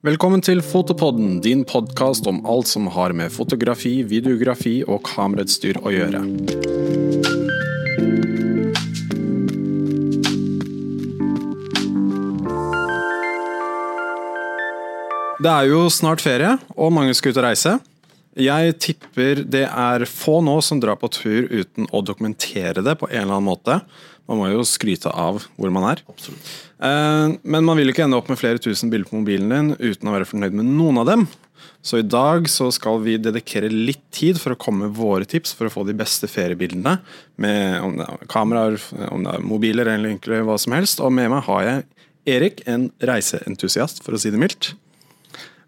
Velkommen til Fotopodden, din podkast om alt som har med fotografi, videografi og kamerautstyr å gjøre. Det er jo snart ferie, og mange skal ut og reise. Jeg tipper det er få nå som drar på tur uten å dokumentere det på en eller annen måte. Man må jo skryte av hvor man er. Absolutt. Men man vil ikke ende opp med flere tusen bilder på mobilen din uten å være fornøyd med noen av dem. Så i dag så skal vi dedikere litt tid for å komme med våre tips for å få de beste feriebildene. Med om det er kameraer, om det er mobiler eller egentlig hva som helst. Og med meg har jeg Erik, en reiseentusiast, for å si det mildt.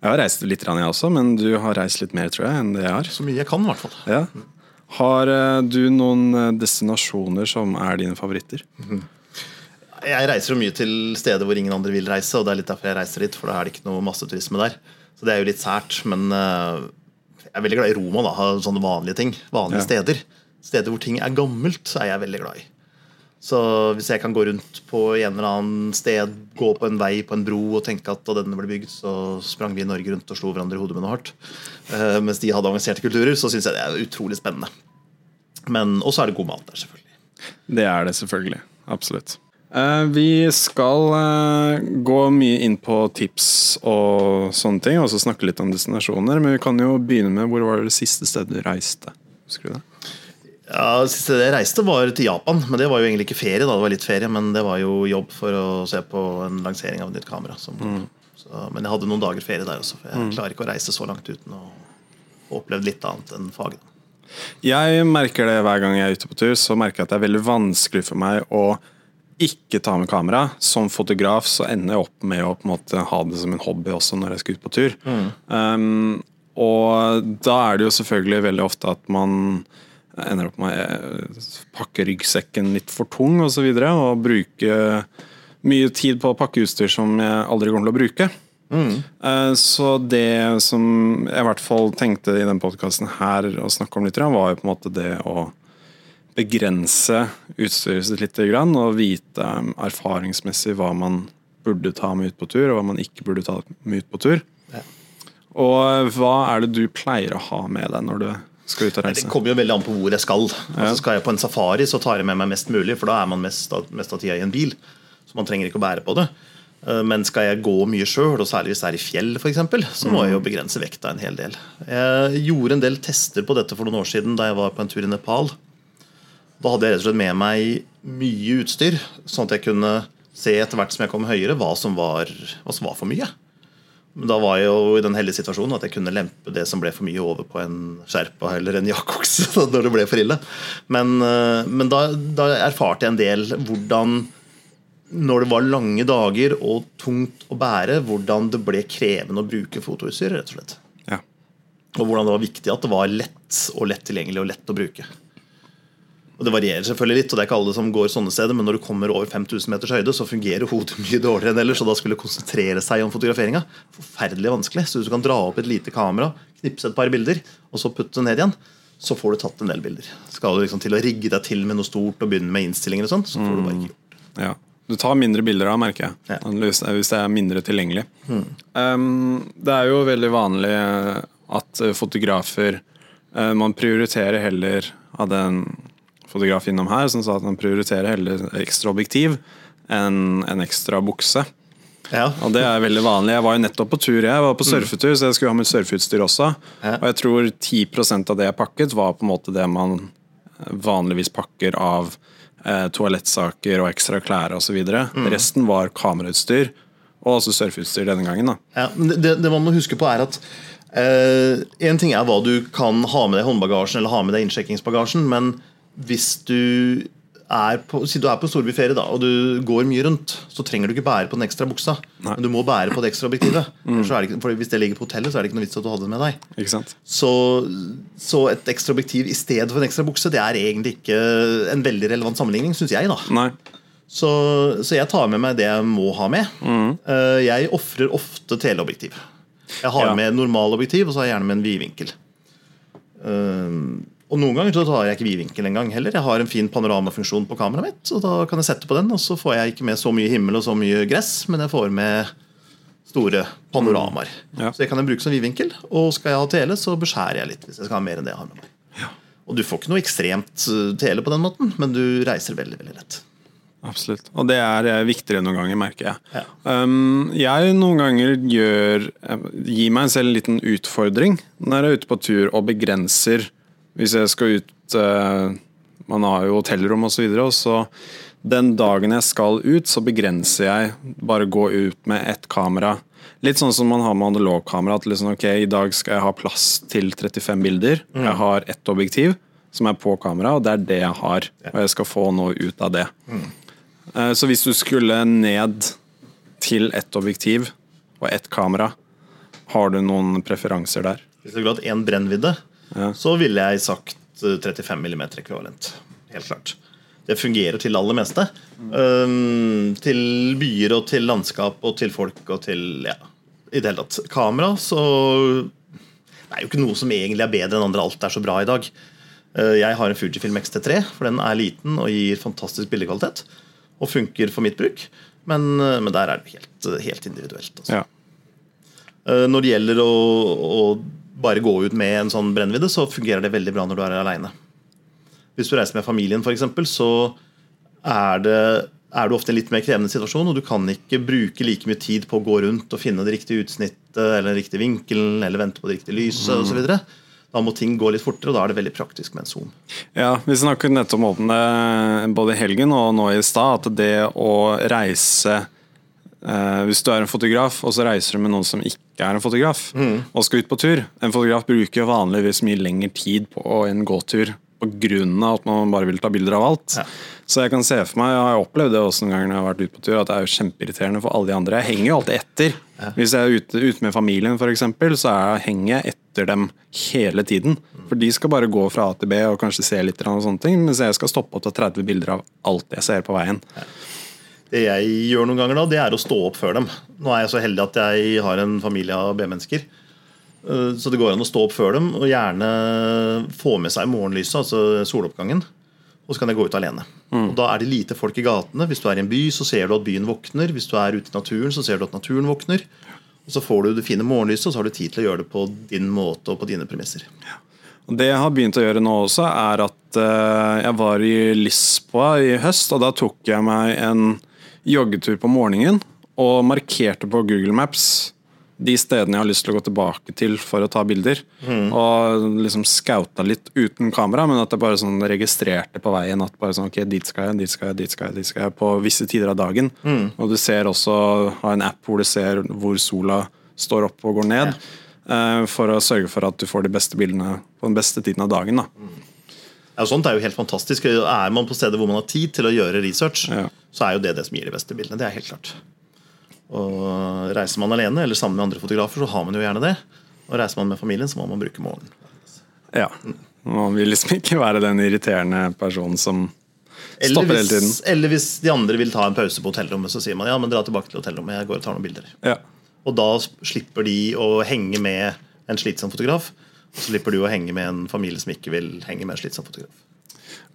Jeg har reist litt, jeg også, men du har reist litt mer tror jeg, enn det jeg har. Så mye jeg kan, i hvert fall. Ja. Har eh, du noen eh, destinasjoner som er dine favoritter? Jeg reiser jo mye til steder hvor ingen andre vil reise, og det er litt derfor jeg reiser dit, for da er det ikke noe masseturisme der. Så det er jo litt sært, men eh, jeg er veldig glad i Roma, da. Sånne vanlige ting. Vanlige Ja. steder. Steder hvor ting er gammelt, er jeg veldig glad i. Så hvis jeg kan gå rundt på en eller annen sted, gå på en vei på en bro og tenke at da denne ble bygd, så sprang vi i Norge rundt og slo hverandre i hodet med noe hardt, uh, mens de hadde avanserte kulturer, så syns jeg det er utrolig spennende. Men også er det god mat der, selvfølgelig. Det er det selvfølgelig. Absolutt. Eh, Vi skal eh, gå mye inn på tips og sånne ting, og så snakke litt om destinasjoner. Men vi kan jo begynne med hvor var det siste stedet du reiste? Husker du det? Ja, Siste jeg reiste var til Japan, men det var jo egentlig ikke ferie. da, det var litt ferie, Men det var jo jobb for å se på en lansering av et nytt kamera. Som, så, men jeg hadde noen dager ferie der også, for jeg klarer ikke å reise så langt uten å oppleve litt annet enn faget. Jeg merker det hver gang jeg er ute på tur, så merker jeg at det er veldig vanskelig for meg å ikke ta med kamera. Som fotograf så ender jeg opp med å måte ha det som en hobby også når jeg skal ut på tur. Um, og da er det jo selvfølgelig veldig ofte at man ender opp med å pakke ryggsekken litt for tung osv. Og, så videre, og bruke mye tid på å pakke utstyr som jeg aldri kommer til å bruke. Mm. Så det som jeg i hvert fall tenkte i den podkasten her å snakke om litt, var jo på en måte det å begrense utstyret sitt litt og vite um, erfaringsmessig hva man burde ta med ut på tur, og hva man ikke burde ta med ut på tur. Ja. Og eh, hva er det du pleier å ha med deg når du skal ut og Det kommer jo veldig an på hvor jeg skal. Altså Skal jeg på en safari, så tar jeg med meg mest mulig, for da er man mest mest av tida i en bil. Så man trenger ikke å bære på det. Eh, Men skal jeg gå mye sjøl, og særlig hvis det er i fjell, for eksempel, så må jeg jo begrense vekta en hel del. Jeg gjorde en del tester på dette for noen år siden da jeg var på en tur i Nepal. Da hadde jeg rett og slett med meg mye utstyr, sånn at jeg kunne se etter hvert som jeg kom høyere, hva som var, hva som var for mye. Men da var jeg jo i den heldige situasjonen at jeg kunne lempe det som ble for mye, over på en Sherpa eller en jakkokse når det ble for ille. Men, eh, men da, da erfarte jeg en del hvordan når det var lange dager og tungt å bære, hvordan det ble krevende å bruke fotoutstyr. rett og slett. Ja. Og hvordan det var viktig at det var lett og lett tilgjengelig og lett å bruke. Og Det varierer selvfølgelig litt, og det er ikke alle som går sånne steder, men når du kommer over 5000 meters høyde, så fungerer hodet mye dårligere enn ellers. Og da skulle konsentrere seg om fotograferinga forferdelig vanskelig. Så hvis du kan dra opp et lite kamera, knipse et par bilder, og så putte det ned igjen, så får du tatt en del bilder. Skal du liksom til å rigge deg til med noe stort og begynne med innstillinger og sånn, så får du bare ikke gjort det. Ja. Du tar mindre bilder da, merker jeg. Ja. Hvis hvis det er mindre tilgjengelig. Um, det er jo veldig vanlig eh, at fotografer uh, Man prioriterer heller av en fotograf innom her som sa at han prioriterer heller ekstra objektiv enn en ekstra bukse. Ja. Og det er veldig vanlig. Jeg var jo nettopp på tur, jeg var på surfetur, så jeg skulle ha med surfeutstyr også. Ja. Og jeg tror 10% av det jeg pakket, var på en måte det man vanligvis pakker av eh, toalettsaker og ekstra klær osv. Mm. Resten var kamerautstyr, og også surfeutstyr denne gangen. da. Ja, men det, det man må huske på er at eh, En ting er hva du kan ha med deg i håndbagasjen eller ha med deg innsjekkingsbagasjen, men hvis du er på, si du er på storbyferie da, og du går mye rundt, så trenger du ikke bære på den ekstra buksa. Nei. Men du må bære på det ekstra objektivet. Mm. Så det ikke, for hvis det ligger på hotellet, så er det ikke noe vits at du hadde det med deg. Så, så et ekstra objektiv i stedet for en ekstra bukse Det er egentlig ikke en veldig relevant sammenligning, syns jeg. da så, så jeg tar med meg det jeg må ha med. Mm. Jeg ofrer ofte teleobjektiv. Jeg har Ja. med normalobjektiv, og så har jeg gjerne med en vidvinkel. Eh, og noen ganger så tar jeg ikke vidvinkel engang heller. Jeg har en fin panoramafunksjon på kameraet mitt, og da kan jeg sette på den, og så får jeg ikke med så mye himmel og så mye gress, men jeg får med store panoramaer. Ja. Så det kan jeg bruke som vidvinkel. Og skal jeg ha tele, så beskjærer jeg litt hvis jeg skal ha mer enn det jeg har med meg. Og du får ikke noe ekstremt eh, tele på den måten, men du reiser veldig, veldig lett. Absolutt. Og det er eh, viktigere noen ganger, merker jeg. Ja. Um, jeg noen ganger gjør eh, gir meg selv en liten utfordring når jeg er ute på tur og begrenser Hvis jeg skal ut eh, Man har jo hotellrom osv. Og, og så den dagen jeg skal ut, så begrenser jeg bare gå ut med ett kamera. Litt sånn som man har med analogkamera. At liksom, ok, i dag skal jeg ha plass til 35 bilder. Jeg har ett objektiv som er på kamera, og det er det jeg har. Og jeg skal få noe ut av det. Eh, Så hvis du skulle ned til ett objektiv og ett kamera, har du noen preferanser der? Hvis du skulle hatt én brennvidde, Ja. så ville jeg sagt eh, 35 mm ekvivalent. Helt klart. Det fungerer til det aller meste. Um, til byer og til landskap og til folk og til ja, i det hele tatt. Kamera, så Det er jo ikke noe som egentlig er bedre enn andre. Alt er så bra i dag. Uh, jeg har en Fujifilm X-T3, for den er liten og gir fantastisk bildekvalitet. Og funker for mitt bruk. Men, uh, men der er det helt, helt individuelt. Altså. Ja. Uh, Når det gjelder å, å bare gå ut med en sånn brennvidde, så fungerer det veldig bra når du er aleine. Hvis du reiser med familien, f.eks., så er, det, er du ofte i en litt mer krevende situasjon, og du kan ikke bruke like mye tid på å gå rundt og finne det riktige utsnittet eller den riktige vinkelen eller vente på det riktige lyset og osv. Da må ting gå litt fortere, og da er det veldig praktisk med en zoom. Ja, Vi snakket nettopp om det både i helgen og nå i stad, at det å reise eh, Hvis du er en fotograf, og så reiser du med noen som ikke er en fotograf, og skal ut på tur En fotograf bruker jo vanligvis mye lengre tid på en gåtur pga. at man bare vil ta bilder av alt. Ja. Så jeg kan se for meg, jeg har opplevd det også noen ganger når jeg har vært ute på tur, at det er jo kjempeirriterende for alle de andre. Jeg henger jo alltid etter. Hvis jeg er ute, ute med familien f.eks., så er, henger jeg etter dem hele tiden. For de skal bare gå fra A til B og kanskje se litt og sånne ting, mens jeg skal stoppe og ta 30 bilder av alt jeg ser på veien. Det jeg gjør noen ganger da, det er å stå opp før dem. Nå er jeg så heldig at jeg har en familie av B-mennesker. Eh, Så det går an å stå opp før dem og gjerne få med seg morgenlyset, altså soloppgangen. Og så kan jeg gå ut alene. Og Da er det lite folk i gatene. Hvis du er i en by, så ser du at byen våkner. Hvis du er ute i naturen, så ser du at naturen våkner. Og Så får du det fine morgenlyset, og så har du tid til å gjøre det på din måte og på dine premisser. Og Det jeg har begynt å gjøre nå også, er at eh, jeg var i Lisboa i høst, og da tok jeg meg en joggetur på morgenen og markerte på Google Maps de stedene jeg har lyst til å gå tilbake til for å ta bilder. Og liksom skauta litt uten kamera, men at jeg bare sånn registrerte på veien at bare sånn, ok, dit skal jeg, dit skal jeg, dit skal jeg, dit skal jeg, på visse tider av dagen. Og du ser også, har en app hvor du ser hvor sola står opp og går ned. eh, For å sørge for at du får de beste bildene på den beste tiden av dagen. Da. Ja, sånt er jo helt fantastisk. Er man på steder hvor man har tid til å gjøre research, Ja. så er jo det det som gir de beste bildene. Det er helt klart. Og Reiser man alene eller sammen med andre fotografer, så har man jo gjerne det. Og Reiser man med familien, så må man bruke morgenen. Ja. Man vil liksom ikke være den irriterende personen som Eller stopper hele tiden. eller hvis de andre vil ta en pause på hotellrommet, så sier man ja, men dra tilbake til hotellrommet, jeg går og tar noen bilder. Ja. Og da slipper de å henge med en slitsom fotograf. Så slipper du å henge med en familie som ikke vil henge med en slitsom fotograf.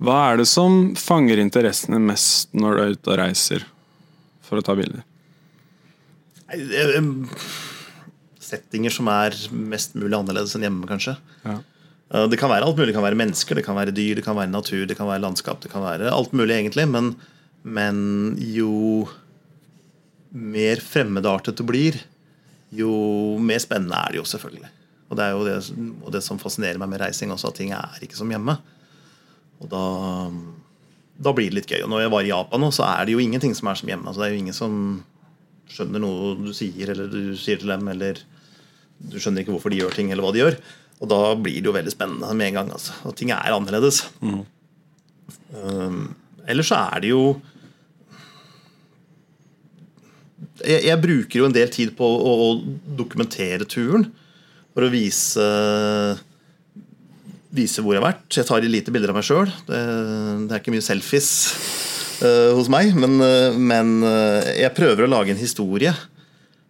Hva er det som fanger interessene mest når du er ute og reiser for å ta bilder? Er, um, Settinger som er mest mulig annerledes enn hjemme, kanskje. Ja. Det kan være alt mulig. Det kan være mennesker, det kan være dyr, det kan være natur, det kan være landskap. Det kan være alt mulig, egentlig. Men, men jo mer fremmedartet du blir, jo mer spennende er det jo, selvfølgelig. Og det er jo det, og det som fascinerer meg med reising, også, at ting er ikke som hjemme. Og da, da blir det litt gøy. Og når jeg var i Japan nå, så er det jo ingenting som er som hjemme. Altså, det er jo ingen som skjønner noe du sier, eller du sier til dem, eller du skjønner ikke hvorfor de gjør ting, eller hva de gjør. Og da blir det jo veldig spennende med en gang. Altså. Og ting er annerledes. Um, ellers så er det jo jeg, jeg bruker jo en del tid på å, å dokumentere turen. For å vise Vise hvor jeg har vært. Jeg tar lite bilder av meg sjøl. Det, det er ikke mye selfies uh, hos meg. Men, eh, men eh, jeg prøver å lage en historie.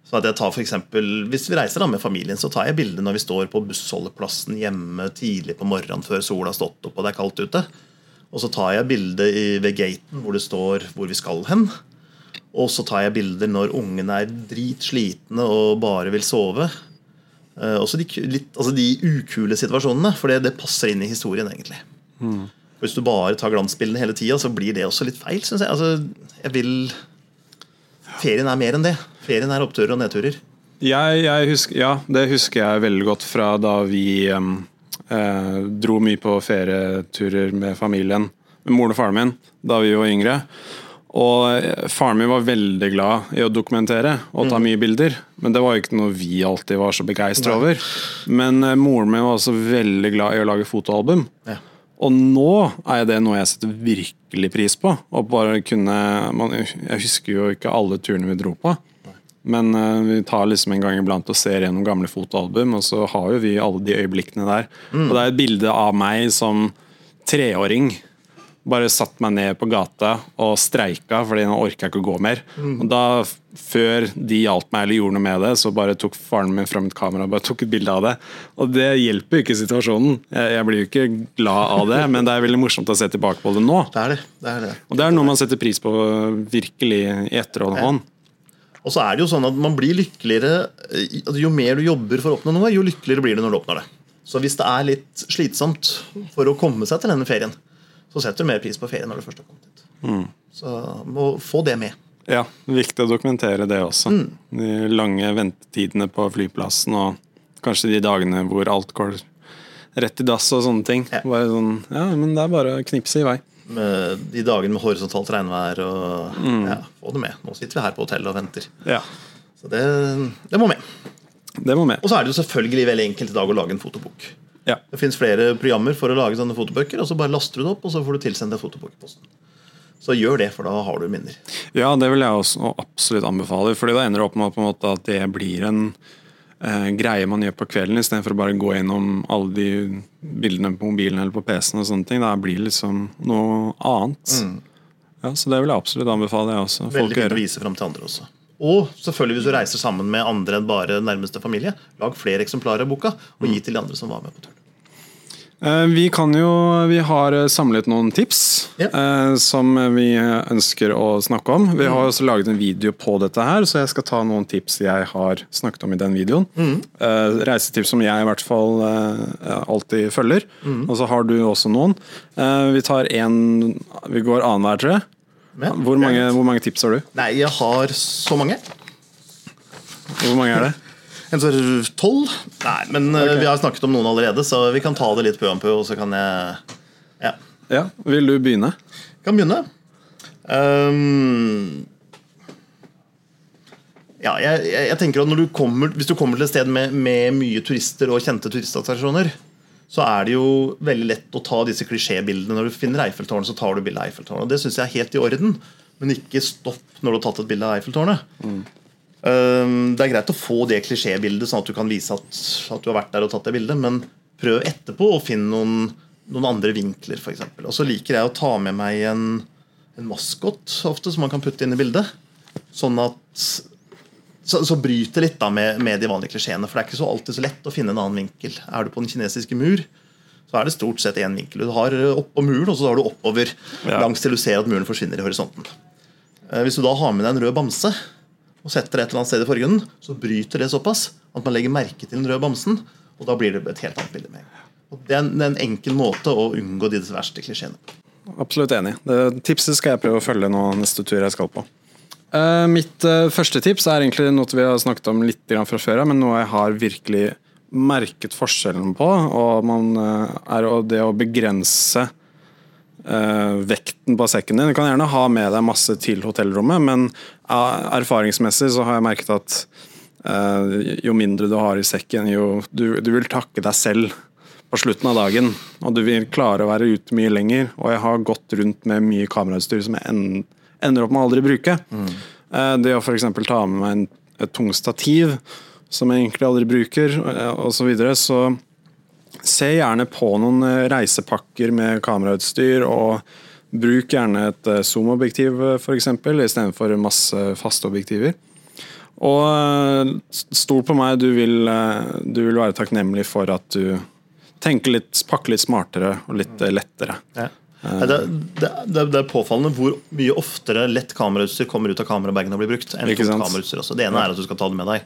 Så at jeg tar for eksempel, Hvis vi reiser da med familien, så tar jeg bilde når vi står på bussholdeplassen hjemme tidlig på morgenen før sola har stått opp og det er kaldt ute. Og så tar jeg bilde ved gaten hvor det står hvor vi skal hen. Og så tar jeg bilder når ungen er dritslitne og bare vil sove. Uh, også de, litt, altså de, ukule situasjonene, for det, det, passer inn i historien, egentlig. Mm. Hvis du bare tar glansbildene hele tida, så blir det også litt feil, syns jeg. Altså, jeg vil Ferien er mer enn det. Ferien er oppturer og nedturer. Jeg, jeg husker, ja, det husker jeg veldig godt fra da vi eh, dro mye på ferieturer med familien, med moren og faren min, da vi var yngre. Og Faren min var veldig glad i å dokumentere og ta mm. mye bilder. Men det var jo ikke noe vi alltid var så begeistra over. Men uh, moren min var også veldig glad i å lage fotoalbum. Ja. Og nå er det noe jeg setter virkelig pris på. Og bare kunne man, Jeg husker jo ikke alle turene vi dro på. Men uh, vi tar liksom en gang iblant og ser gjennom gamle fotoalbum, og så har jo vi alle de øyeblikkene der. Mm. Og det er et bilde av meg som treåring bare satt meg ned på gata og streika, fordi nå orker jeg ikke å gå mer. Mm. Og da, Før de hjalp meg eller gjorde noe med det, så bare tok faren min fram et kamera og bare tok et bilde av det. Og det hjelper jo ikke situasjonen. Jeg, jeg, blir jo ikke glad av det, men det er veldig morsomt å se tilbake på det nå. Det er det. det, er det. Og det er noe man setter pris på virkelig i etterhånd. Ja. Og så er det jo sånn at man blir lykkeligere altså Jo mer du jobber for å oppnå noe, jo lykkeligere blir du når du oppnår det. Så hvis det er litt slitsomt for å komme seg til denne ferien, så setter du mer pris på ferie når du først har kommet hit. Mm. Så må få det med. Ja, viktig å dokumentere det også. Mm. De lange ventetidene på flyplassen og kanskje de dagene hvor alt går rett i dass og sånne ting. Ja. Bare sånn, ja, men det er bare å knipse i vei. Med de dagene med horisontalt regnvær og mm. ja, få det med. Nå sitter vi her på hotellet og venter. Ja. Så det, det må med. Det må med. Og så er det jo selvfølgelig veldig enkelt i dag å lage en fotobok. Ja. Det fins flere programmer for å lage sånne fotobøker, og så bare laster du det opp, og så får du tilsendt en fotobok i posten. Så gjør det, for da har du minner. Ja, det vil jeg også absolutt anbefale. fordi da ender det opp med måte, at det blir en eh, greie man gjør på kvelden, istedenfor å bare gå gjennom alle de bildene på mobilen eller på PC-en. og sånne ting. Da blir det liksom noe annet. Mm. Ja, Så det vil jeg absolutt anbefale. Jeg også. Veldig fint å vise fram til andre også. Og selvfølgelig hvis du reiser sammen med andre enn bare nærmeste familie, lag flere eksemplarer av boka og gi til de andre som var med på turen. Eh, vi kan jo, vi har samlet noen tips ja. eh, som vi ønsker å snakke om. Vi har også laget en video på dette her, så jeg skal ta noen tips jeg har snakket om i den videoen. Mm. Eh, reisetips som jeg i hvert fall eh, alltid følger. Mm. Og så har du også noen. Eh, vi tar én Vi går annenhver, tror jeg. Hvor mange, hvor mange, tips har du? Nei, jeg har så mange. Hvor mange er det? En sånn, Tolv? Nei, men eh, okay. vi har snakket om noen allerede, så vi kan ta det litt pø og så kan jeg Ja. ja. Vil du begynne? Jeg kan begynne. Um, ja, jeg, jeg, tenker at du kommer, Hvis du kommer til et sted med, med mye turister og kjente turistattraksjoner, så er det jo veldig lett å ta disse klisjébildene. Når du finner Eiffeltårnet, så tar du bilde av Eiffeltårnet. Det syns jeg er helt i orden, men ikke stopp når du har tatt et bilde av Eiffeltårnet. Mm. Det er greit å få det klisjébildet, sånn at du kan vise at, at, du har vært der og tatt det bildet, men prøv etterpå å finne noen, noen andre vinkler, f.eks. Og så liker jeg å ta med meg en, en maskot ofte, som man kan putte inn i bildet. Sånn at så, så bryter litt da med, med, de vanlige klisjeene. For det er ikke så alltid så lett å finne en annen vinkel. Er du på den kinesiske mur, så er det stort sett én vinkel. Du har oppå muren, og så har du oppover ja. langs til du ser at muren forsvinner i horisonten. Eh, hvis du da har med deg en rød bamse og setter det et eller annet sted i forgrunnen, så bryter det såpass at man legger merke til den røde bamsen, og da blir det et helt annet bilde med. Og det er en, en enkel måte å unngå de verste klisjeene Absolutt enig. Det tipset skal jeg prøve å følge nå neste tur jeg skal på. Uh, mitt uh, første tips er egentlig noe vi har snakket om litt fra før men noe jeg har virkelig merket forskjellen på. og man, uh, er det å begrense vekten på sekken din. Du kan gjerne ha med deg masse til hotellrommet, men erfaringsmessig så har jeg merket at jo mindre du har i sekken, jo du, du vil takke deg selv på slutten av dagen. Og du vil klare å være ute mye lenger. Og jeg har gått rundt med mye kamerautstyr som jeg ender opp med å aldri bruke. Mm. Det å f.eks. ta med meg en, et tungt stativ som jeg egentlig aldri bruker, eh, osv. Så, videre, så se gjerne på noen eh, reisepakker med kamerautstyr. og Bruk gjerne et zoom-objektiv f.eks. istedenfor masse faste objektiver. Og stol på meg, du vil, du vil, være takknemlig for at du tenker litt, pakker litt smartere og litt lettere. Ja. Det, det, det, er påfallende hvor mye oftere lett kamerautstyr kommer ut av kamerabagen og blir brukt. enn tungt kamerautstyr. Det ene er at du skal ta det med deg,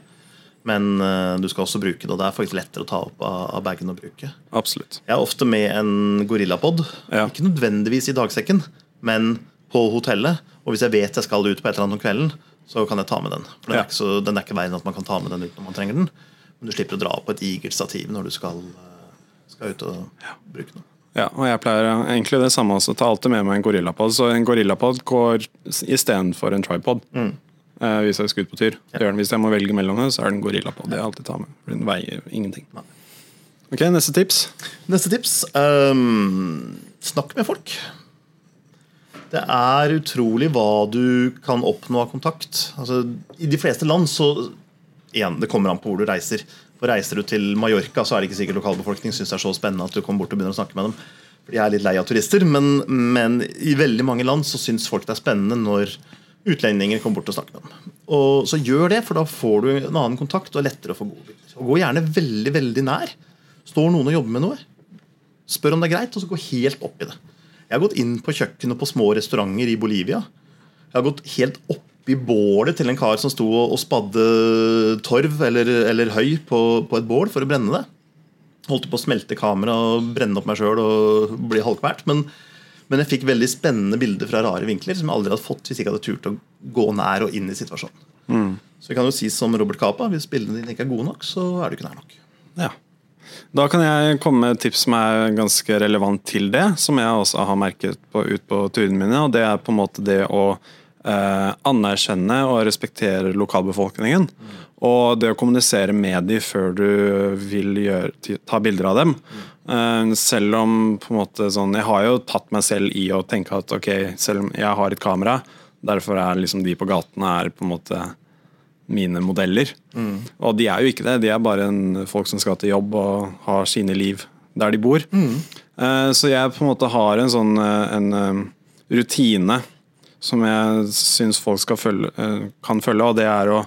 men uh, du skal også bruke det. og Det er faktisk lettere å ta opp av, av bagen og bruke. Absolutt. Jeg er ofte med en gorillapod. Ja. Ikke nødvendigvis i dagsekken, men på hotellet. Og hvis jeg vet jeg skal ut på et eller annet om kvelden, så kan jeg ta med den. For den, Ja. er ikke så, den er ikke verre enn at man kan ta med den uten når man trenger den. Men du slipper å dra på et igert stativ når du skal, eh, skal ut og bruke den. Ja, og jeg pleier egentlig det samme også. Ta alltid med meg en gorillapod. Så en gorillapod går istedenfor en tripod. Eh, hvis jeg skal ut på tur. Den. Hvis jeg må velge mellom det, så er det en på. Det jeg alltid tar med. Den veier ingenting. Ok, Neste tips. Neste tips um, snakk med folk. Det er utrolig hva du kan oppnå av kontakt. Altså, I de fleste land så igjen, Det kommer an på hvor du reiser. For Reiser du til Mallorca, så er det ikke sikkert lokalbefolkningen syns det er så spennende at du kommer bort og begynner å snakke med dem. For De er litt lei av turister. Men, men i veldig mange land så syns folk det er spennende når utlendinger kommer bort og snakker med dem. Og Så gjør det, for da får du en annen kontakt og er lettere å få gode bilder. Og Gå gjerne veldig, veldig nær. Står noen og jobber med noe, spør om det er greit, og så gå helt opp i det. Jeg har gått inn på kjøkkenet på små restauranter i Bolivia. Jeg har gått helt opp i bålet til en kar som sto og spadde torv eller, eller høy på, på et bål for å brenne det. Holdt på å smelte kamera og brenne opp meg sjøl og bli halvkvært. Men, men jeg fikk veldig spennende bilder fra rare vinkler som jeg aldri hadde fått hvis jeg ikke hadde turt å gå nær og inn i situasjonen. Så vi kan jo si som Robert Capa, hvis bildene dine ikke er gode nok, så er du ikke nær nok. Ja. Da kan jeg komme med et tips som er ganske relevant til det, som jeg også har merket på, ut på turene mine. og Det er på en måte det å eh, anerkjenne og respektere lokalbefolkningen. Og det å kommunisere med dem før du vil gjøre, ta bilder av dem. Eh, selv om på en måte sånn Jeg har jo tatt meg selv i å tenke at ok, selv om jeg har et kamera, derfor er liksom de på gatene er på en måte mine modeller. Og de er jo ikke det. De er bare en, folk som skal til jobb og har sine liv der de bor. Mm. så jeg på en måte har en sånn eh, en eh, rutine som jeg syns folk skal følge, eh, kan følge, og det er å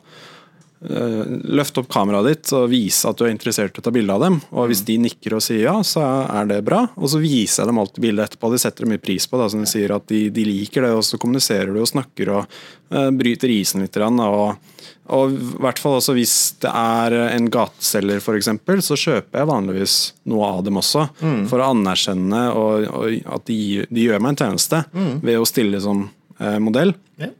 eh, løfte opp kameraet ditt og vise at du er interessert i å ta bilde av dem. Og hvis de nikker og sier ja, så er det bra. Og så viser jeg dem alltid bildet etterpå. De setter mye pris på det. Så de sier at de, de liker det, og så kommuniserer du og snakker og uh, bryter isen litt. Og, og i hvert fall også hvis det er en gateselger f.eks., så kjøper jeg vanligvis noe av dem også. For å anerkjenne og, og at de, de gjør meg en tjeneste ved å stille som uh, modell. Ja.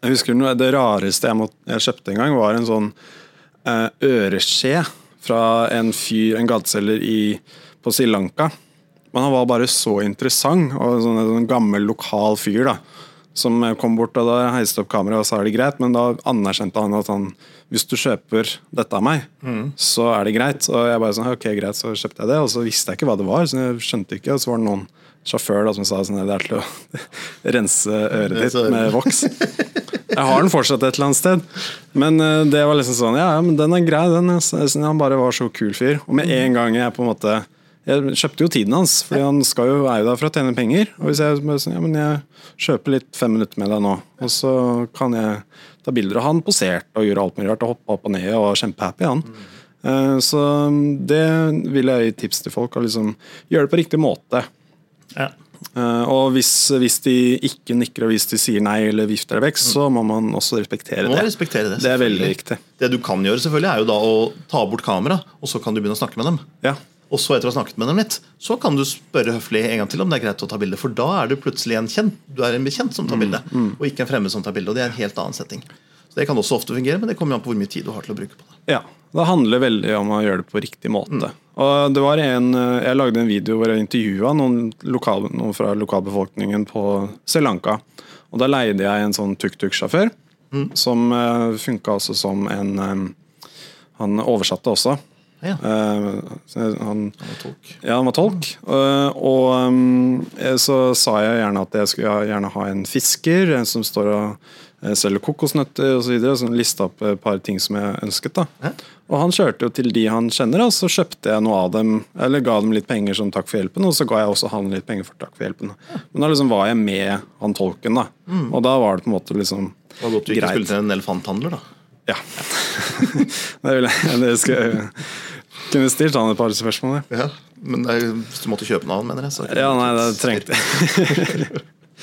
Jeg husker noe, Det rareste jeg, måtte, jeg kjøpte en gang, var en sånn eh, øreskje fra en fyr, en gateselger på Sri Lanka. Men han var bare så interessant, og sånn, en sånn gammel, lokal fyr. da som kom bort og da heiste opp kameraet og sa det greit, men da anerkjente han at han hvis du kjøper dette av meg, så er det greit. Og jeg bare sånn, ok greit, så kjøpte jeg det, og så visste jeg ikke hva det var. så jeg skjønte ikke, og så var det noen sjåfør da som sa sånn, det er til å rense øret ditt med voks. Jeg har den fortsatt et eller annet sted. Men eh, det var liksom sånn, ja, men den er grei, den. Han bare var så kul fyr. Og med en gang jeg på en måte Jeg kjøpte jo tiden hans, fordi han skal jo jo der for å tjene penger. Og hvis jeg bare sånn, ja, men jeg kjøper litt fem minutter med deg nå, og så kan jeg ta bilder. Og han poserte og gjorde alt mulig rart, og hoppa opp og ned og var kjempehappy, han. Eh, Så det vil jeg gi tips til folk, å liksom gjøre det på riktig måte. Ja. Eh, og hvis, hvis de ikke nikker og hvis de sier nei eller vifter det vekk, så må man også respektere Man må det. respektere det. Det er veldig viktig. Det du kan gjøre, selvfølgelig, er jo da å ta bort kamera, og så kan du begynne å snakke med dem. Ja. Og så etter å ha snakket med dem litt, så kan du spørre høflig en gang til om det er greit å ta bilde. For da er du plutselig en kjent. Du er en bekjent som tar bilde, og ikke en fremmed som tar bilde. Og det er en helt annen setting. Så Det kan også ofte fungere, men det kommer an på hvor mye tid du har til å bruke på det. ja. Det handler veldig om å gjøre det på riktig måte. Og det var en, eh, Jeg lagde en video hvor jeg intervjua noen, lokal, noen fra lokalbefolkningen på Sri Lanka. Og Da leide jeg en sånn tuk-tuk-sjåfør, som uh, funka også som en eh, Han oversatte også. Ja, Uh, han, han var tolk. Ja, han var tolk. Uh, Og um, eh, så sa jeg gjerne at jeg skulle gjerne ha en fisker en som står og eh, selger kokosnøtter osv. Så, videre, så lista opp et par ting som jeg ønsket. da. Hæ? Og han kjørte jo til de han kjenner, og så kjøpte jeg noe av dem, eller ga dem litt penger som takk for hjelpen, og så ga jeg også han litt penger for takk for hjelpen. Men da liksom var jeg med han tolken, da. Og da var det på en måte liksom Det var godt du ikke Greit. til en elefanthandler, da. ja. det ville jeg, det skal jeg Kunne stilt han et par spørsmål. Ja, men det er, hvis du måtte kjøpe noe av han, mener jeg. Så Ja, nei, det trengte jeg.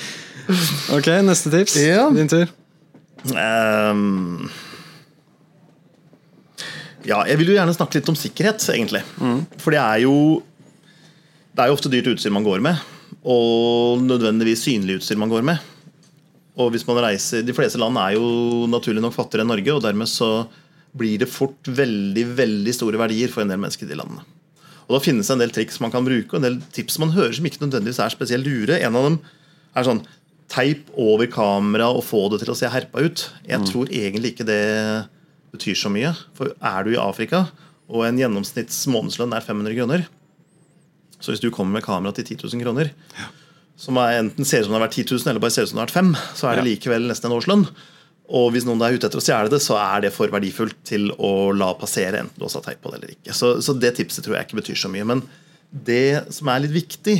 ok, neste tips. Ja. Din tur. Ehm, ja, jeg vil jo gjerne snakke litt om sikkerhet, egentlig. For det er jo Det er jo ofte dyrt utstyr man går med, og nødvendigvis synlig utstyr man går med. Og hvis man reiser, De fleste land er jo naturlig nok fattigere enn Norge, og dermed så blir det fort veldig veldig store verdier for en del mennesker i de landene. Og Da finnes det en del triks man kan bruke, og en del tips man hører som ikke nødvendigvis er spesielt lure. En av dem er sånn teip over kamera og få det til å se herpa ut. Jeg tror egentlig ikke det betyr så mye. For er du i Afrika, og en gjennomsnitts månedslønn er 500 kroner Så hvis du kommer med kamera til 10 000 kroner, som er enten ser ut som det har vært 10 000, eller bare ser ut som det har vært 5 så er det likevel nesten en årslønn. Og hvis noen er ute etter å stjele det, så er det for verdifullt til å la passere, enten du har teip på det eller ikke. Så, så det tipset tror jeg ikke betyr så mye. Men det som er litt viktig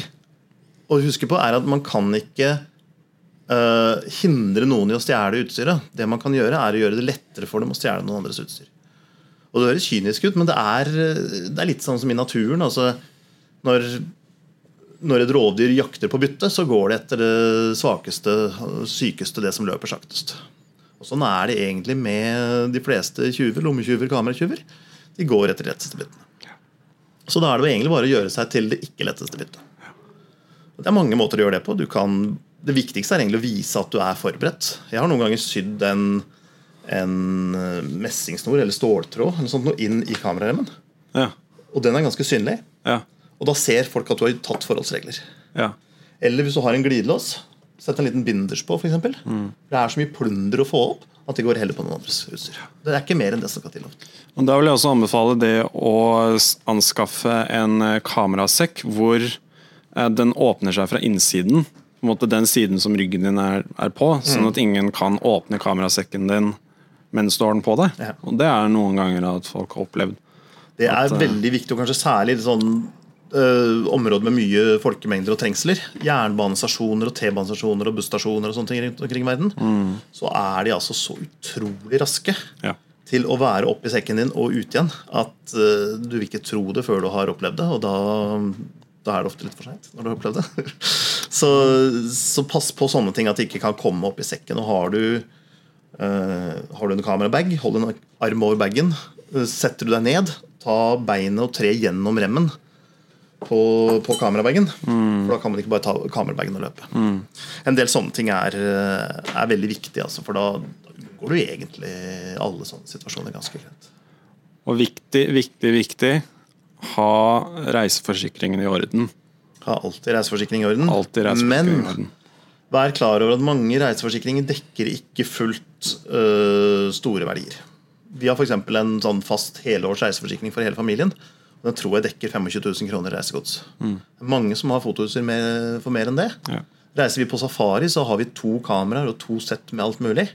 å huske på, er at man kan ikke eh, hindre noen i å stjele utstyret. Det man kan gjøre, er å gjøre det lettere for dem å stjele noen andres utstyr. Og Det høres kynisk ut, men det er, det er litt sånn som i naturen. altså Når, når et rovdyr jakter på bytte, så går det etter det svakeste, sykeste, det som løper saktest. Og Sånn er det egentlig med de fleste tjuver, lommetyver, kameratyver. De går etter de letteste byttene. Så da er det jo egentlig bare å gjøre seg til det ikke letteste byttet. Det er mange måter å gjøre det på. Du kan, det viktigste er egentlig å vise at du er forberedt. Jeg har noen ganger sydd en, en eh, messingsnor eller ståltråd eller sånt, inn i kameraremmen. Ja. Og den er ganske synlig. Ja. Og da ser folk at du har tatt forholdsregler. ja. Eller hvis du har en glidelås, sett en liten binders på, f.eks. Mm. Det er så mye plunder å få opp at de går heller på noen andres utstyr. Det er ikke mer enn det som skal til. Da vil jeg også anbefale det å anskaffe en eh, kamerasekk hvor eh, den åpner seg fra innsiden. På en måte Den siden som ryggen din er, er på, sånn at ingen kan åpne kamerasekken din mens du har den på deg. Ja. Og Det er noen ganger at folk har opplevd. Det er At, eh, veldig viktig, og kanskje særlig i sånn øh, områder med mye folkemengder og trengsler. Jernbanestasjoner og T-banestasjoner og busstasjoner og sånne ting rundt omkring i verden. Så er de altså så utrolig raske Ja. til å være oppi sekken din og ut igjen at øh, du vil ikke tro det før du har opplevd det. Og da, da er det ofte litt for seint når du har opplevd det. så, så pass på sånne ting at de ikke kan komme opp i sekken. Og har du uh, har du en kamerabag, hold en arm over bagen. Setter du deg ned, ta beinet og tre gjennom remmen på, på kamerabagen. For da kan man ikke bare ta kamerabagen og løpe. En del sånne ting er, eh, er veldig viktig, altså, for da går du egentlig alle sånne situasjoner ganske greit. Og viktig, viktig, viktig ha reiseforsikringen i orden. Ha alltid reiseforsikring i orden. Alltid reiseforsikring i Men orden. vær klar over at mange reiseforsikringer dekker ikke fullt øh, store verdier. Vi har f.eks. en sånn fast helårs reiseforsikring for hele familien. og Den tror jeg dekker 25 000 kroner reisegods. Er mange som har med- for mer enn det. Ja. Reiser vi på safari, så har vi to kameraer og to sett med alt mulig.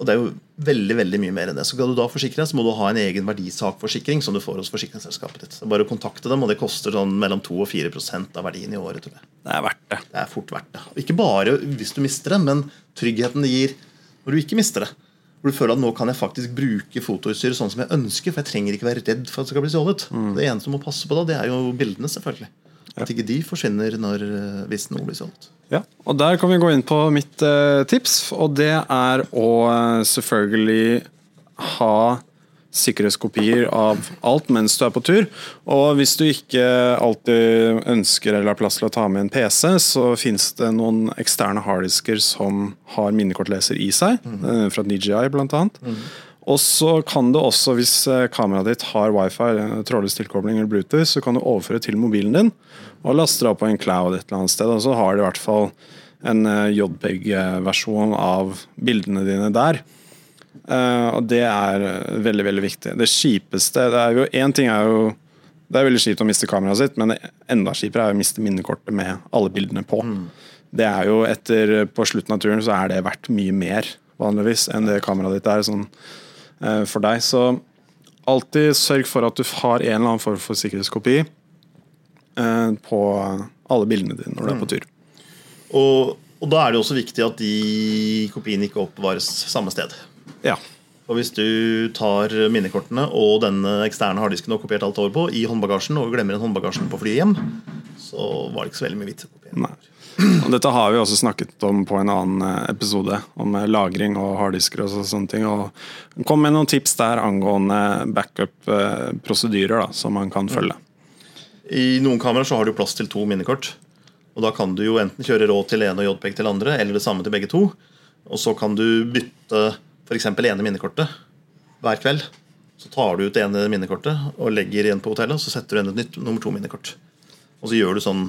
Og det er jo veldig veldig mye mer enn det. Så Skal du da forsikre deg, så må du ha en egen verdisakforsikring som du får hos forsikringsselskapet ditt. Så bare å kontakte dem, og det koster sånn mellom 2 og 4% av verdien i året. tror jeg. Det er verdt det. Det er fort verdt det. Ikke bare hvis du mister det, men tryggheten det gir når du ikke mister det. Hvor du føler at nå kan jeg faktisk bruke fotoutstyret sånn som jeg ønsker, for jeg trenger ikke være redd for at det skal bli stjålet. Det eneste du må passe på da, det er jo bildene, selvfølgelig. At ikke de forsvinner når, eh, hvis noe blir solgt. Ja, og Der kan vi gå inn på mitt eh, tips, og det er å eh, selvfølgelig ha sikkerhetskopier av alt mens du er på tur. Og hvis du ikke alltid ønsker eller har plass til å ta med en PC, så finnes det noen eksterne harddisker som har minnekortleser i seg, eh, fra DJI bl.a. Og så kan du også, hvis kameraet ditt har wifi, trådløs tilkobling eller Bluetooth, så kan du overføre til mobilen din og laste det opp på en cloud et eller annet sted. Og så har du i hvert fall en eh, JPEG-versjon av bildene dine der. Eh, og det er eh, veldig, veldig viktig. Det kjipeste det er jo, en ting er jo Det er veldig kjipt å miste kameraet sitt, men enda kjipere er å miste minnekortet med alle bildene på. Det er jo etter På slutten av turen så er det verdt mye mer vanligvis enn det kameraet ditt er sånn eh, for deg. Så alltid sørg for at du har en eller annen form for sikkerhetskopi på alle bildene dine når du er på tur. Og, og da er det også viktig at de kopiene ikke oppbevares samme sted. Ja. Og hvis du tar minnekortene og denne eksterne harddisken du har kopiert alt over på, i håndbagasjen og glemmer en håndbagasjen på flyet hjem, så var det ikke så veldig mye vits. Nei. Og dette har vi også snakket om på en annen eh, episode, om eh, lagring og harddisker og sånne ting. Og kom med noen tips der angående backup-prosedyrer som man kan følge. I noen kameraer så har du plass til to minnekort. Og Da kan du jo enten kjøre råd til ene og JPEG til andre, eller det samme til begge to. Og så kan du bytte f.eks. ene minnekortet hver kveld. Så tar du ut det ene minnekortet og legger igjen på hotellet, og så setter du igjen et nytt nummer to minnekort. Og så gjør du sånn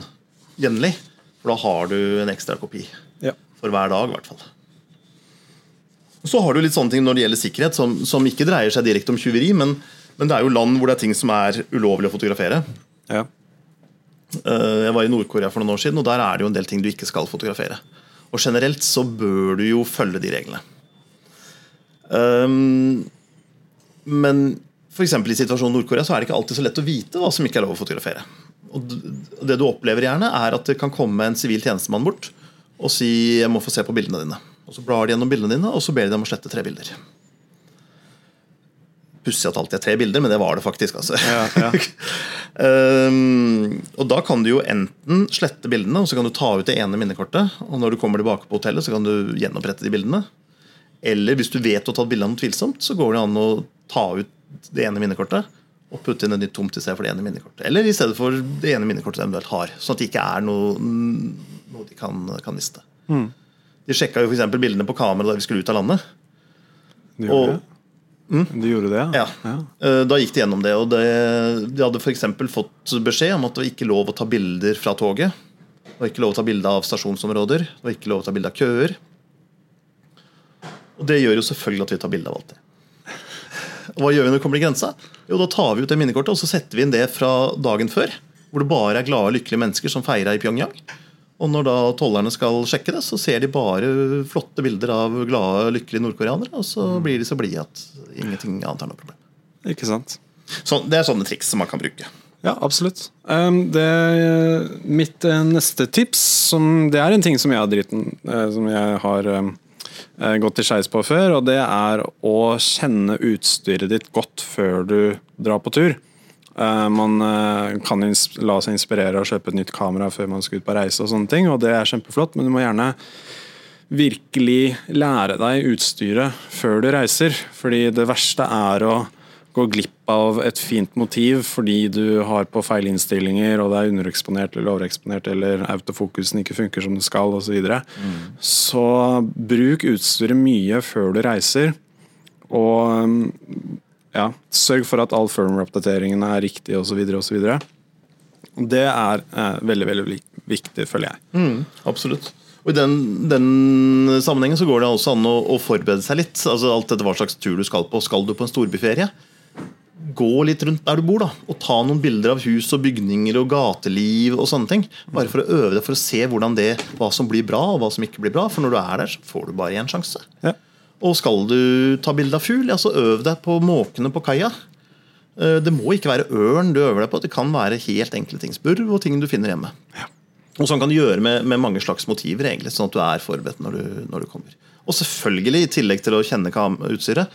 jevnlig, for da har du en ekstra kopi Ja. for hver dag. i hvert fall. Så har du litt sånne ting når det gjelder sikkerhet, som, som ikke dreier seg direkte om tyveri, men, men det er jo land hvor det er ting som er ulovlig å fotografere. Ja. Eh, Jeg var i Nord-Korea for noen år siden, og der er det jo en del ting du ikke skal fotografere. Og generelt så bør du jo følge de reglene. Um, men f.eks. i situasjonen Nord-Korea så er det ikke alltid så lett å vite hva som ikke er lov å fotografere. Og det du opplever gjerne, er at det kan komme en sivil tjenestemann bort og si 'jeg må få se på bildene dine'. Og Så blar de gjennom bildene dine, og så ber de dem å slette tre bilder. Pussig at alltid er tre bilder, men det var det faktisk. altså. Ja, ja. Um, og Da kan du jo enten slette bildene, og så kan du ta ut det ene minnekortet. Og når du kommer tilbake på hotellet, så kan du gjenopprette de bildene. Eller hvis du vet du har tatt bilde av noe tvilsomt, så går det an å ta ut det ene minnekortet og putte inn et nytt tomt i stedet for det ene minnekortet. Eller i stedet for det ene minnekortet de eventuelt har. Sånn at det ikke er noe, noe de kan, kan miste. De sjekka jo f.eks. bildene på kamera da vi skulle ut av landet. Og- gjorde De gjorde det, Ja. ja. Da gikk de gjennom det, og det, de hadde f.eks. fått beskjed om at det var ikke lov å ta bilder fra toget. Det var ikke lov å ta bilde av stasjonsområder, det var ikke lov å ta bilde av køer. Og det gjør jo selvfølgelig at vi tar bilde av alt det. Og Hva gjør vi når vi kommer til grensa? Jo, Da tar vi ut det minnekortet og så setter vi inn det fra dagen før. Hvor det bare er glade, lykkelige mennesker som feira i Pyongyang. Og når da tollerne skal sjekke det, så ser de bare flotte bilder av glade, lykkelige nordkoreanere. Og så blir de så blide at ingenting annet er noe problem. Ikke sant? Så det er sånne triks som man kan bruke. Ja, absolutt. Um, det, mitt eh, neste tips, som, det er en ting som jeg har dritten eh, Som jeg har um, eh, gått til skeis på før, og det er å kjenne utstyret ditt godt før du drar på tur. Eh, man eh, kan la seg inspirere og kjøpe et nytt kamera før man skal ut på reise, og sånne ting, og det er kjempeflott, men du må gjerne virkelig lære deg utstyret før du reiser. Fordi det verste er å gå glipp av et fint motiv fordi du har på feil innstillinger, og det er undereksponert eller overeksponert, eller autofokusen ikke funker som det skal, osv. Så, videre. så bruk utstyret mye før du reiser. Og ja, sørg for at all firmware-oppdateringene er riktige osv. osv. Det er eh, veldig veldig viktig, føler jeg. Absolutt. Og I den, den sammenhengen så går det også an å, å forberede seg litt. Altså Alt etter hva slags tur du skal på. Skal du på en storbyferie? Gå litt rundt der du bor, da, og ta noen bilder av hus og bygninger og gateliv. og sånne ting. Bare for å øve deg for å se hvordan det, hva som blir bra og hva som ikke blir bra. For når du er der, så får du bare én sjanse. Ja. Og skal du ta bilde av fugl, ja, så øv deg på måkene på kaia. Eh, Det må ikke være ørn du øver deg på. Det kan være helt enkle ting. Spurv og ting du finner hjemme. Og sånn kan du gjøre med, med mange slags motiver, egentlig, sånn at du er forberedt når du, når du kommer. Og selvfølgelig, i tillegg til å kjenne utstyret,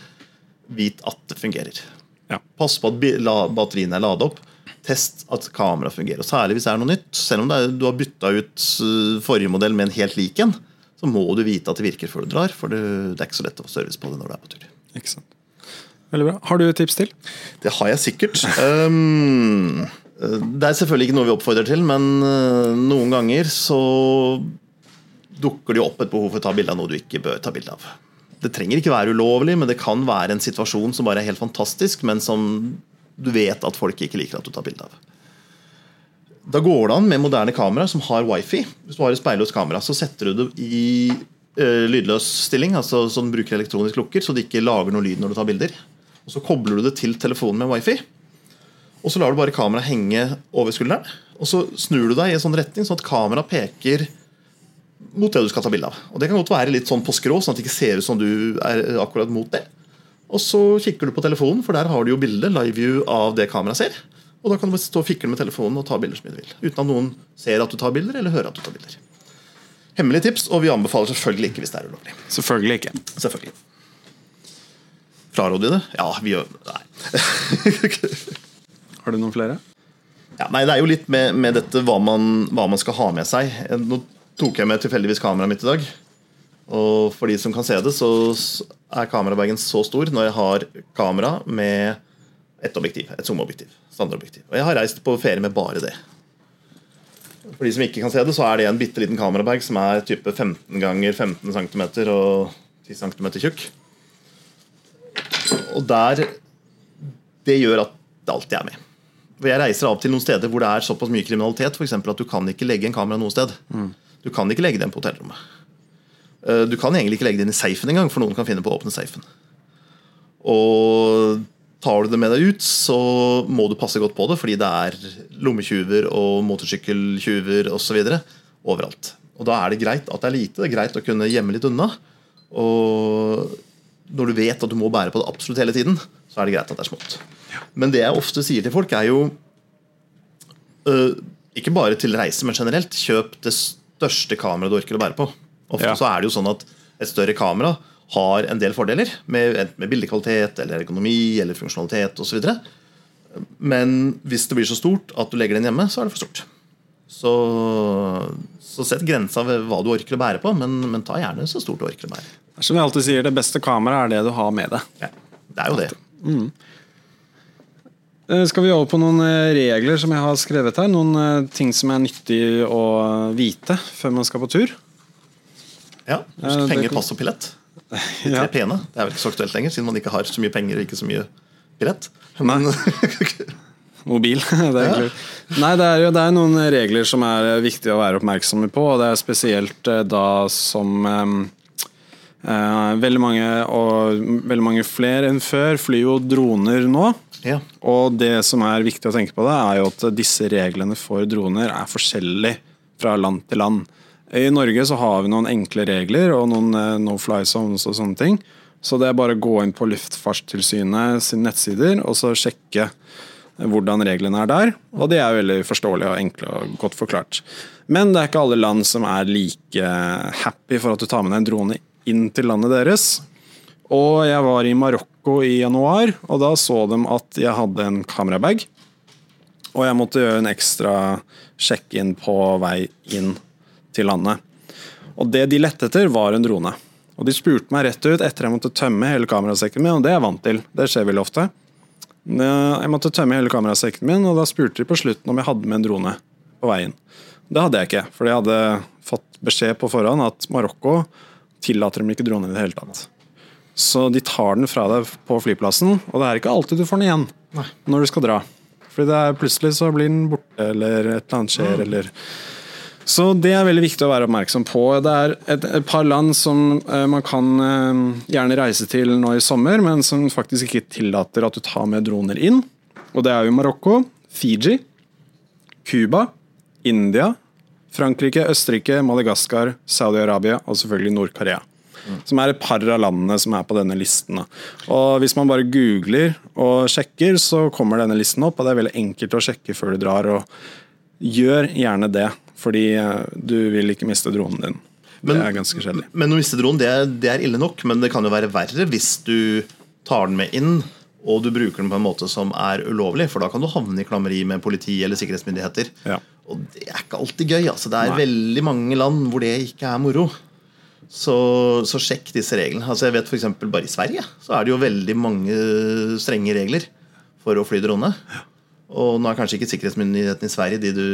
vit at det fungerer. Ja. Pass på at batteriene er ladet opp. Test at kameraet fungerer. Og Særlig hvis det er noe nytt. Selv om det er, du har bytta ut uh, forrige modell med en helt lik en, så må du vite at det virker før du drar. For det, det er ikke så lett å få service på det når du er på tur. Ikke sant. Veldig bra. Har du et tips til? Det har jeg sikkert. Um, det er selvfølgelig ikke noe vi oppfordrer til, men uh, noen ganger så dukker det jo opp et behov for å ta bilde av noe du ikke bør ta bilde av. Det trenger ikke være ulovlig, men det kan være en situasjon som bare er helt fantastisk, men som du vet at folk ikke liker at du tar bilde av. Da går det an med moderne kamera som har wifi. Hvis du har et speilløst kamera, så setter du det i uh, lydløs stilling, altså så den bruker elektronisk lukker, så det ikke lager noe lyd når du tar bilder. Og Så kobler du det til telefonen med wifi. Og så lar du bare kameraet henge over skulderen. Og så snur du deg i en sånn retning sånn at kameraet peker mot det du skal ta bilde av. Og Det kan godt være litt sånn på skrå, sånn at det ikke ser ut som du er akkurat mot det. Og så kikker du på telefonen, for der har du jo bilde, live view av det kameraet ser. Og da kan du bare stå og fikle med telefonen og ta bilder som du vil. Uten at noen ser at du tar bilder, eller hører at du tar bilder. Hemmelig tips, og vi anbefaler selvfølgelig ikke hvis det er ulovlig. Selvfølgelig ikke. Selvfølgelig. Fraråder vi det? Ja, vi gjør Nei. Har du noen flere? Ja, nei, Det er jo litt med, med dette hva man, hva man, skal ha med seg. Nå tok jeg med tilfeldigvis kameraet mitt i dag. Og for de som kan se det, så er kamerabagen så stor når jeg har kamera med ett objektiv. Et zoomobjektiv. Standardobjektiv. Og jeg har reist på ferie med bare det. For de som ikke kan se det, så er det en bitte liten kamerabag som er type 15 ganger 15 cm og 10 cm tjukk. Og der Det gjør at det alltid er med. For Jeg reiser av til noen steder hvor det er såpass mye kriminalitet for at du kan ikke legge en kamera noe sted. Mm. Du kan ikke legge den på hotellrommet. Eh, du kan egentlig ikke legge den i safen engang, for noen kan finne på å åpne safen. Og tar du det med deg ut, så må du passe godt på det, fordi det er lommetyver og motorsykkeltyver osv. overalt. Og Da er det greit at det er lite, det er greit å kunne gjemme litt unna. Og når du vet at du må bære på det absolutt hele tiden, så er det greit at det er smått. Men det jeg ofte sier til folk, er jo uh, Ikke bare til reise, men generelt. Kjøp det største kameraet du orker å bære på. Ofte ja. så er det jo sånn at et større kamera har en del fordeler, med, med bildekvalitet eller økonomi eller funksjonalitet osv. Men hvis det blir så stort at du legger den hjemme, så er det for stort. Så, så sett grensa ved hva du orker å bære på, men, men ta gjerne så stort du orker å bære. Som jeg alltid sier, det beste kameraet er det du har med deg. Ja, det er jo det. Mm. Eh, skal vi over på noen eh, regler som jeg har skrevet her? Noen eh, ting som er nyttig å vite før man skal på tur? Ja. Husk penger, pass og billett. De tre pene. Det er vel ikke så aktuelt lenger, siden man ikke har så mye penger og ikke så mye billett. Men... Mobil. det er ja. Nei, det er jo det er noen regler som er viktig å være oppmerksomme på. og Det er spesielt da som eh, veldig mange, og veldig mange flere enn før, flyr jo droner nå. Ja. Og det som er viktig å tenke på, det er jo at disse reglene for droner er forskjellige fra land til land. I Norge så har vi noen enkle regler og noen uh, no fly zones og sånne ting. Så det er bare å gå inn på Luftfartstilsynet sine nettsider og så sjekke hvordan reglene er der. Og de er veldig forståelige og enkle og godt forklart. Men det er ikke alle land som er like happy for at du tar med deg en drone inn til landet deres. Og jeg var i Marokko i januar, og da så de at jeg hadde en kamerabag. Og jeg måtte gjøre en ekstra sjekk inn på vei inn til landet. Og det de lette etter, var en drone. Og de spurte meg rett ut etter jeg måtte tømme hele kamerasekken min, og det er jeg vant til. Det skjer veldig ofte. Jeg måtte tømme hele kamerasekken min, og da spurte de på slutten om jeg hadde med en drone på veien. Det hadde jeg ikke, for jeg hadde fått beskjed på forhånd at Marokko tillater dem ikke droner i det hele tatt. Så de tar den fra deg på flyplassen, og det er ikke alltid du får den igjen Nei. når du skal dra. Fordi det er plutselig så blir den borte, eller et eller annet skjer, mm. eller Så det er veldig viktig å være oppmerksom på. Det er et, et par land som eh, man kan eh, gjerne reise til nå i sommer, men som faktisk ikke tillater at du tar med droner inn. Og det er jo Marokko, Fiji, Cuba, India, Frankrike, Østerrike, Madagaskar, Saudi-Arabia og selvfølgelig Nord-Korea. Mm. Som er et par av landene som er på denne listen. Og Hvis man bare googler og sjekker, så kommer denne listen opp. og Det er veldig enkelt å sjekke før du drar. og Gjør gjerne det, fordi eh, du vil ikke miste dronen din. Men, det er ganske kjedelig. Men å miste dronen det er, det er ille nok, men det kan jo være verre hvis du tar den med inn og du bruker den på en måte som er ulovlig, for da kan du havne i klammeri med politi eller sikkerhetsmyndigheter. Ja. Og det er ikke alltid gøy. altså Det er Nei. veldig mange land hvor det ikke er moro. Så, så sjekk disse reglene. altså jeg vet for Bare i Sverige så er det jo veldig mange strenge regler for å fly drone. Og nå er kanskje ikke sikkerhetsmyndighetene i Sverige de du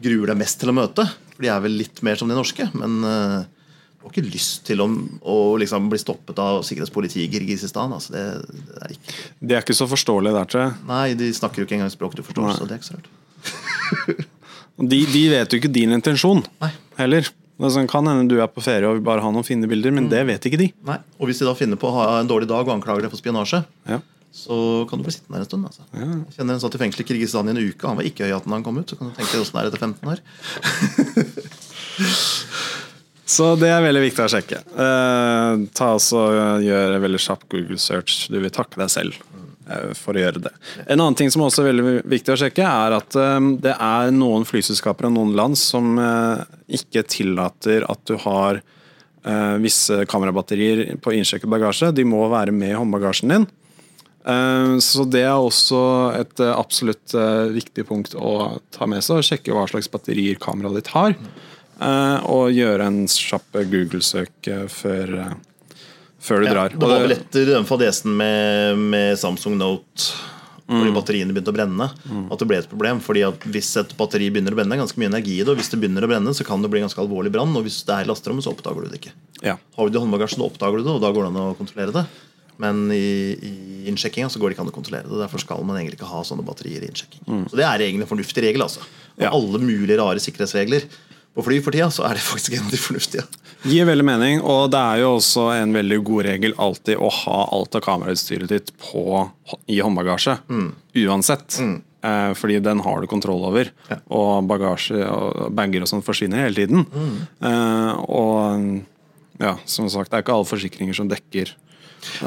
gruer deg mest til å møte. For de er vel litt mer som de norske. Men du har ikke lyst til å, å liksom bli stoppet av sikkerhetspolitiet i Kirgisistan. Altså det, det, er ikke De er ikke så forståelige der, tror jeg. Nei, de snakker jo ikke engang språk du forstår. Nei. så det er ikke så rart. De, de, vet jo ikke din intensjon Nei. heller. Det sånn, kan hende du er på ferie og vil bare ha noen fine bilder, men mm. det vet ikke de. Nei, Og hvis de da finner på å ha en dårlig dag og anklager deg for spionasje, ja. Så kan du bli sittende der en stund. Altså. Ja. Jeg kjenner en satt i fengsel i Kirgisistan i en uke. Han var ikke høyhatten da han kom ut. Så kan du tenke deg åssen det er etter 15 år. så det er veldig viktig å sjekke. Eh, ta også, Gjør en veldig kjapp Google search. Du vil takke deg selv. Eh, for å gjøre det. En annen ting som også er veldig viktig å sjekke, er at eh, det er noen flyselskaper og noen land som eh, ikke tillater at du har eh, visse kamerabatterier på innsjekket bagasje. De må være med i håndbagasjen din. Eh, så det er også et eh, absolutt eh, viktig punkt å ta med seg. Sjekke hva slags batterier kameraet ditt har. Og gjøre en kjapp Google-søk før, før du Ja, drar. det var Og vel etter den fadesen med, med Samsung Note fordi batteriene begynte å brenne, at det ble et problem. fordi at Hvis et batteri begynner å brenne, er ganske mye energi i det, og hvis det begynner å brenne, så kan det bli ganske alvorlig brann. og Hvis det er lasterommet, så oppdager du det ikke. ja. Har du det i håndbagasjen, oppdager du det, og da går det an å kontrollere det. Men i, i innsjekkinga så går det ikke an å kontrollere det. Derfor skal man egentlig ikke ha sånne batterier i innsjekking. Så det er egentlig en fornuftig regel. altså. Og Ja. alle mulige rare sikkerhetsregler på fly for tida, så er det faktisk en av de fornuftige. Gir veldig mening, og det er jo også en veldig god regel alltid å ha alt av kamerautstyret ditt på, i håndbagasje. Uansett. Eh, fordi den har du kontroll over. Ja. Og bagasje og bager og sånn forsvinner hele tiden. Eh, og ja, som sagt, det er ikke alle forsikringer som dekker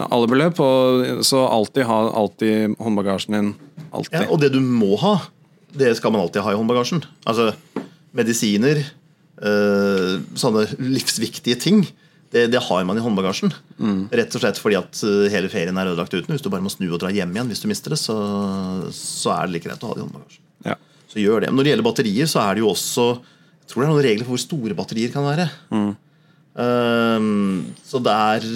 alle beløp. Og, så alltid ha alltid håndbagasjen din. Alltid. Ja, og det du må ha, det skal man alltid ha i håndbagasjen. Altså medisiner, øh, sånne livsviktige ting. Det, det har man i håndbagasjen. Rett og slett fordi at eh, hele ferien er ødelagt uten. Hvis du bare må snu og dra hjem igjen hvis du mister det, så, så er det like greit å ha det i håndbagasjen. Ja. Så gjør det. Men når det gjelder batterier, så er det jo også Jeg tror det er noen regler for hvor store batterier kan være. Ehm, så det er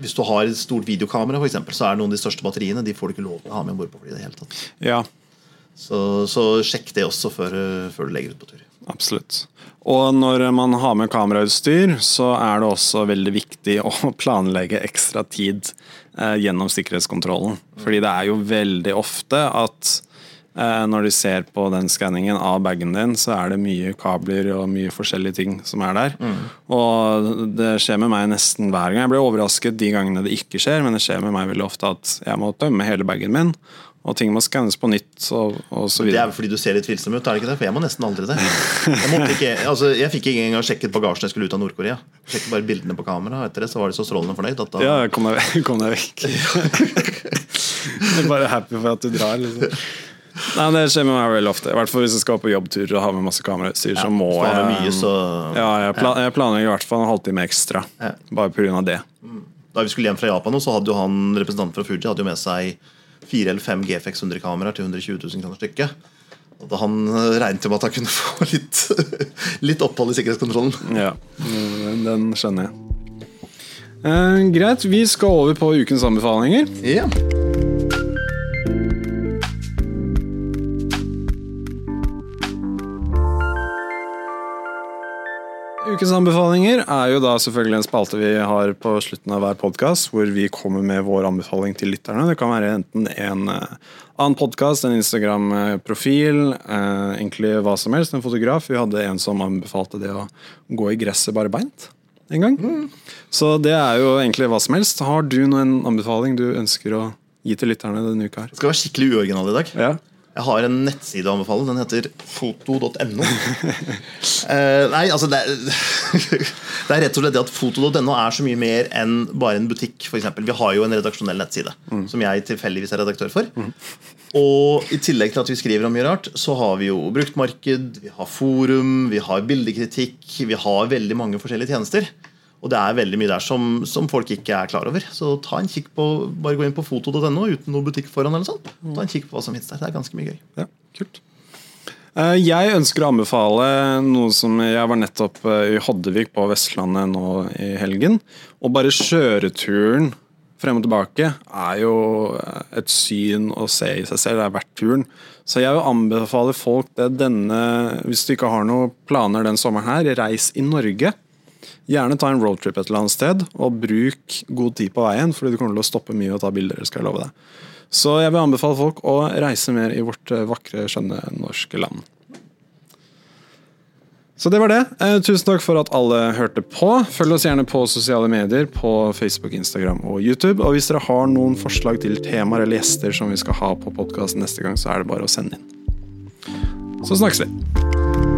Hvis du har et stort videokamera, for eksempel, så er noen av de største batteriene De får du ikke lov til å ha med om bord på flyet. i det hele tatt. ja. Så, så sjekk det også før, eh, før du legger ut på tur. Absolutt. Og når man har med kamerautstyr, så er det også veldig viktig å planlegge ekstra tid eh, gjennom sikkerhetskontrollen. Fordi det er jo veldig ofte at når de ser på den skanningen av bagen din, så er det mye kabler og mye forskjellige ting som er der. Og det skjer med meg nesten hver gang. Jeg blir overrasket de gangene det ikke skjer, men det skjer med meg veldig ofte at jeg må tømme hele bagen min. Og ting må skannes på nytt og, og så Det er fordi du ser litt tvilsom ut, er det ikke det? For jeg må nesten aldri det. Jeg, måtte ikke, altså, jeg fikk ikke engang sjekket bagasjen jeg skulle ut av Nord-Korea. Sjekket bare bildene på kamera, og etter det så var de så strålende fornøyd at da Ja, kom deg, kom deg vekk. Jeg er bare happy for at du drar. Liksom. Nei, Det skjer med meg veldig ofte. I hvert fall Hvis jeg skal på jobbtur og har med masse kamerautstyr, så må jeg mye, så Ja, jeg, plan, jeg planlegger i hvert fall en halvtime ekstra. Ja. Bare pga. det. Da vi skulle hjem fra Japan, så hadde jo han representanten fra Fuji hadde jo med seg fire eller fem GFX 100-kameraer til 120 000 kroner stykket. Og da han eh, regnet med at han kunne få litt, litt opphold i sikkerhetskontrollen. Ja, den den skjønner jeg. Eh, greit, vi skal over på ukens anbefalinger. Ja. Ukens anbefalinger er jo da selvfølgelig en spalte vi har på slutten av hver podkast, hvor vi kommer med vår anbefaling til lytterne. Det kan være enten en eh, annen podkast, en Instagram-profil, eh, egentlig hva som helst. En fotograf. Vi hadde en som anbefalte det å gå i gresset bare beint en gang. Så det er jo egentlig hva som helst. Har du noen anbefaling du ønsker å gi til lytterne denne uka her? Det skal være skikkelig uoriginal i dag. Ja. Jeg har en nettside å anbefale. Den heter foto.no. Eh, nei, altså det er, det er rett og slett det at foto.no er så mye mer enn bare en butikk. For eksempel. Vi har jo en redaksjonell nettside som jeg tilfeldigvis er redaktør for. Og i tillegg til at vi skriver om mye rart, så har vi jo bruktmarked, vi har forum, vi har bildekritikk, vi har veldig mange forskjellige tjenester. Og det er veldig mye der som, som folk ikke er klar over. Så ta en kikk på, bare gå inn på foto.no uten noe butikk foran. eller sånt. Ta en kikk på hva som finnes der. Det er ganske mye gøy. Ja, kult. Eh, Jeg ønsker å anbefale noe som Jeg var nettopp eh, i Hoddevik på Vestlandet nå i helgen. Og bare kjøreturen frem og tilbake er jo eh, et syn å se i seg selv. Det er verdt turen. Så jeg vil anbefale folk det denne Hvis du ikke har noen planer den sommeren her, reis i Norge. Gjerne ta en roadtrip et eller annet sted, og bruk god tid på veien, fordi du kommer til å stoppe mye og ta bilder. skal jeg love deg. Så jeg vil anbefale folk å reise mer i vårt eh, vakre, skjønne norske land. Så det var det. Eh, tusen takk for at alle hørte på. Følg oss gjerne på sosiale medier på Facebook, Instagram og YouTube. Og hvis dere har noen forslag til temaer eller gjester som vi skal ha på podkasten neste gang, så er det bare å sende inn. Så snakkes vi.